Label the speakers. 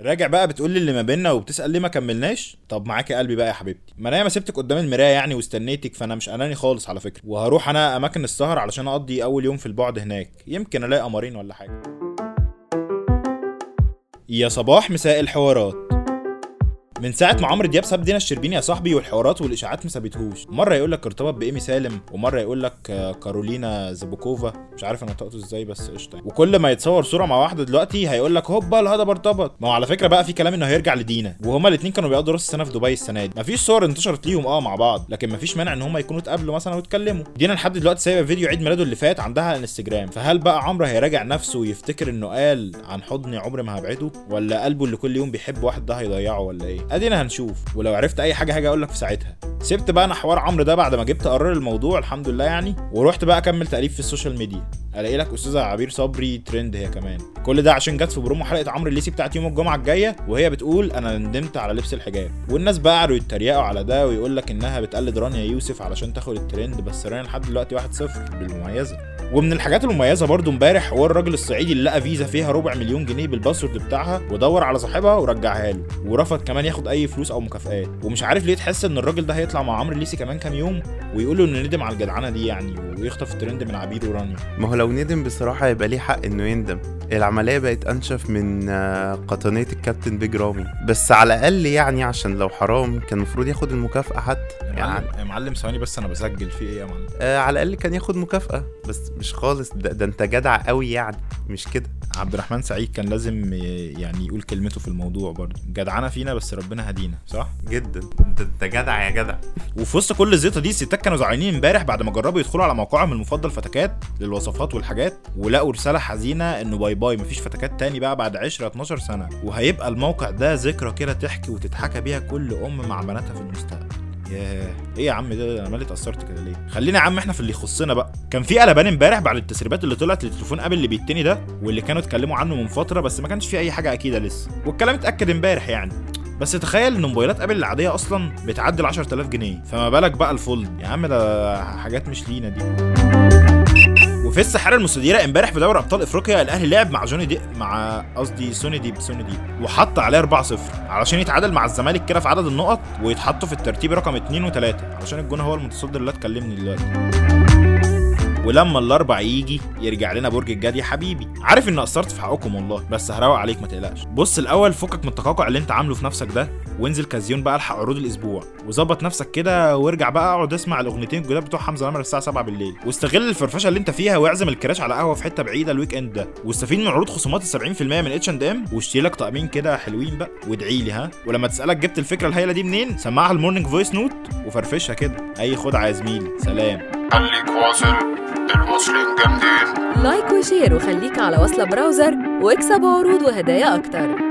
Speaker 1: راجع بقى بتقول لي اللي ما بيننا وبتسأل ليه ما كملناش؟ طب معاك قلبي بقى يا حبيبتي. ما أنا ما سبتك قدام المراية يعني واستنيتك فأنا مش اناني خالص على فكرة. وهروح أنا أماكن السهر علشان أقضي أول يوم في البعد هناك. يمكن ألاقي قمرين ولا حاجة. يا صباح مساء الحوارات. من ساعة ما عمرو دياب ساب دينا الشربيني يا صاحبي والحوارات والإشاعات ما سابتهوش، مرة يقول لك ارتبط بإيمي سالم، ومرة يقول لك آه، كارولينا زبوكوفا، مش عارف أنا نطقته إزاي بس قشطة، وكل ما يتصور صورة مع واحدة دلوقتي هيقول لك هوبا الهضبة ارتبط، ما هو على فكرة بقى في كلام إنه هيرجع لدينا، وهما الاتنين كانوا بيقضوا راس السنة في دبي السنة دي، مفيش صور انتشرت ليهم آه مع بعض، لكن مفيش مانع إن هما يكونوا اتقابلوا مثلا واتكلموا، دينا لحد دلوقتي سايبة فيديو عيد ميلاده اللي فات عندها على الانستجرام، فهل بقى عمرو هيراجع نفسه ويفتكر إنه قال عن حضني عمري ما هبعده، ولا قلبه اللي كل يوم بيحب واحد ده هيضيعه ولا إيه؟ ادينا هنشوف، ولو عرفت اي حاجة هاجي أقول لك في ساعتها. سبت بقى أنا حوار عمرو ده بعد ما جبت قرار الموضوع الحمد لله يعني. ورحت بقى اكمل تأليف في السوشيال ميديا. الاقي لك أستاذة عبير صبري ترند هي كمان. كل ده عشان جت في برومو حلقة عمرو الليثي بتاعت يوم الجمعة الجاية وهي بتقول أنا ندمت على لبس الحجاب. والناس بقى قعدوا يتريقوا على ده ويقول لك انها بتقلد رانيا يوسف علشان تاخد الترند بس رانيا لحد دلوقتي 1-0 بالمميزة. ومن الحاجات المميزة برضو امبارح حوار الراجل الصعيدي اللي لقى فيزا فيها ربع مليون جنيه بال password بتاعها ودور على صاحبها ورجعها له ورفض كمان ياخد أي فلوس أو مكافآت. ومش عارف ليه تحس إن الراجل ده هيطلع مع عمرو الليثي كمان كام يوم ويقولوا إنه ندم على الجدعنه دي يعني ويخطف الترند من عبير ورانيا.
Speaker 2: ما هو لو ندم بصراحة يبقى ليه حق إنه يندم. العملية بقت أنشف من آه، قطنية الكابتن بيج رامي. بس على الأقل يعني عشان لو حرام كان المفروض ياخد المكافأة حتى.
Speaker 1: يا معلم يا معلم ثواني بس أنا بسجل. في إيه يا معلم؟
Speaker 2: آه على الأقل كان ياخد مكافأة. بس مش خالص. ده, ده أنت جدع قوي يعني. مش كده؟
Speaker 1: عبد الرحمن سعيد كان لازم ي- يعني يقول كلمته في الموضوع برضه. جدعانة فينا بس ربنا هدينا صح؟
Speaker 2: جدا. انت أنت جدع يا جدع.
Speaker 1: وفي وسط كل الزيطة دي الستات كانوا زعلانين امبارح بعد ما جربوا يدخلوا على موقعهم المفضل فتكات للوصفات والحاجات ولقوا رسالة حزينة إنه bye. Bye مفيش فتكات تاني بقى بعد 10 12 سنة. وهيبقى الموقع ده ذكرى كده تحكي وتتحكى بيها كل أم مع بناتها في المستقبل. ياه إيه يا عم ده؟ أنا مالي اتأثرت كده ليه؟ خلينا يا عم إحنا في اللي يخصنا بقى. كان في قلبان امبارح بعد التسريبات اللي طلعت لتليفون ابل اللي بيتني ده واللي كانوا اتكلموا عنه من فترة بس ما كانش فيه أي حاجة أكيدة لسه. والكلام اتأكد امبارح يعني. بس تخيل إن موبايلات أبل العادية أصلا بتعدي ال 10000 جنيه. فما بالك بقى ال fold يا عم ده حاجات مش لينا دي. وفي السحاره المستديرة امبارح في دوري أبطال إفريقيا الأهلي لعب مع جوني دي مع قصدي سوني ديب سوني ديب وحط عليه 4-0 علشان يتعادل مع الزمالك كده في عدد النقط ويتحطوا في الترتيب رقم 2 و3 علشان الجون هو المتصدر اللي أتكلمني دلوقتي. ولما الأربع يجي يرجع لنا برج الجد يا حبيبي. عارف ان قصرت في حقكم والله بس هروق عليك ما تقلقش. بص الأول فكك من التقاقع اللي أنت عامله في نفسك ده وانزل كازيون بقى الحق عروض الأسبوع. وظبط نفسك كده وارجع بقى اقعد اسمع الأغنيتين الجداد بتوع حمزة نمرة الساعة 7 بالليل. واستغل الفرفشة اللي أنت فيها واعزم ال crush على قهوة في حتة بعيدة ال weekend ده. واستفيد من عروض خصومات ال 70% من اتش اند ام واشتري لك طقمين كده حلوين بقى وادعي لي ها. ولما تسألك جبت الفكرة الهايلة دي منين سمعها ال morning voice note وفرفشها كده. أي خدعة يا زميلي. سلام.
Speaker 3: خليك واصل. المصريين جامدين.
Speaker 4: like و share وخليك على وصلة browser واكسب عروض وهدايا أكتر.